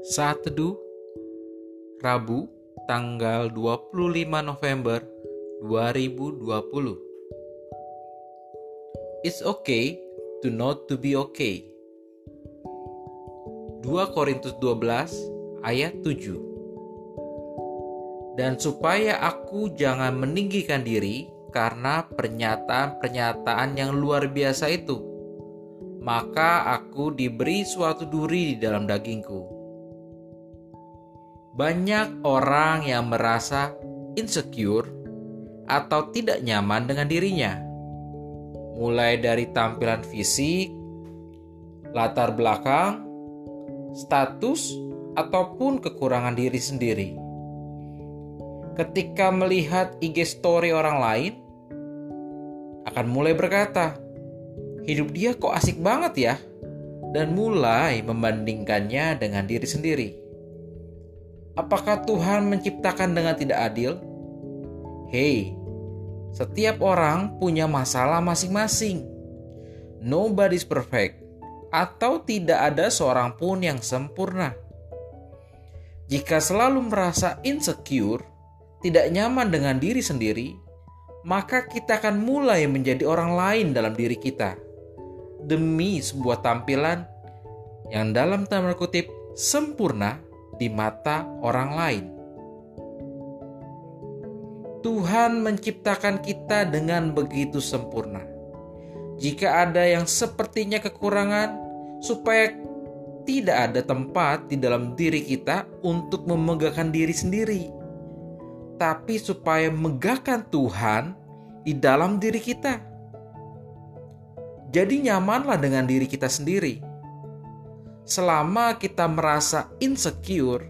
Saat Teduh Rabu tanggal 25 November 2020 It's okay to not to be okay. 2 Korintus 12 ayat 7 Dan supaya aku jangan meninggikan diri karena pernyataan-pernyataan yang luar biasa itu maka aku diberi suatu duri di dalam dagingku banyak orang yang merasa insecure atau tidak nyaman dengan dirinya, mulai dari tampilan fisik, latar belakang, status, ataupun kekurangan diri sendiri. Ketika melihat IG story orang lain, akan mulai berkata, "Hidup dia kok asik banget ya?" dan mulai membandingkannya dengan diri sendiri. Apakah Tuhan menciptakan dengan tidak adil? Hei, setiap orang punya masalah masing-masing. Nobody's perfect, atau tidak ada seorang pun yang sempurna. Jika selalu merasa insecure, tidak nyaman dengan diri sendiri, maka kita akan mulai menjadi orang lain dalam diri kita demi sebuah tampilan yang dalam tanda kutip sempurna di mata orang lain. Tuhan menciptakan kita dengan begitu sempurna. Jika ada yang sepertinya kekurangan, supaya tidak ada tempat di dalam diri kita untuk memegahkan diri sendiri, tapi supaya megahkan Tuhan di dalam diri kita. Jadi, nyamanlah dengan diri kita sendiri selama kita merasa insecure,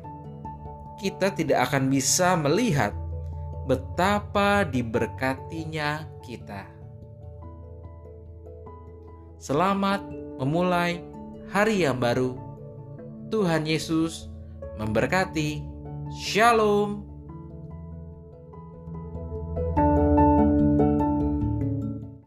kita tidak akan bisa melihat betapa diberkatinya kita. Selamat memulai hari yang baru. Tuhan Yesus memberkati. Shalom.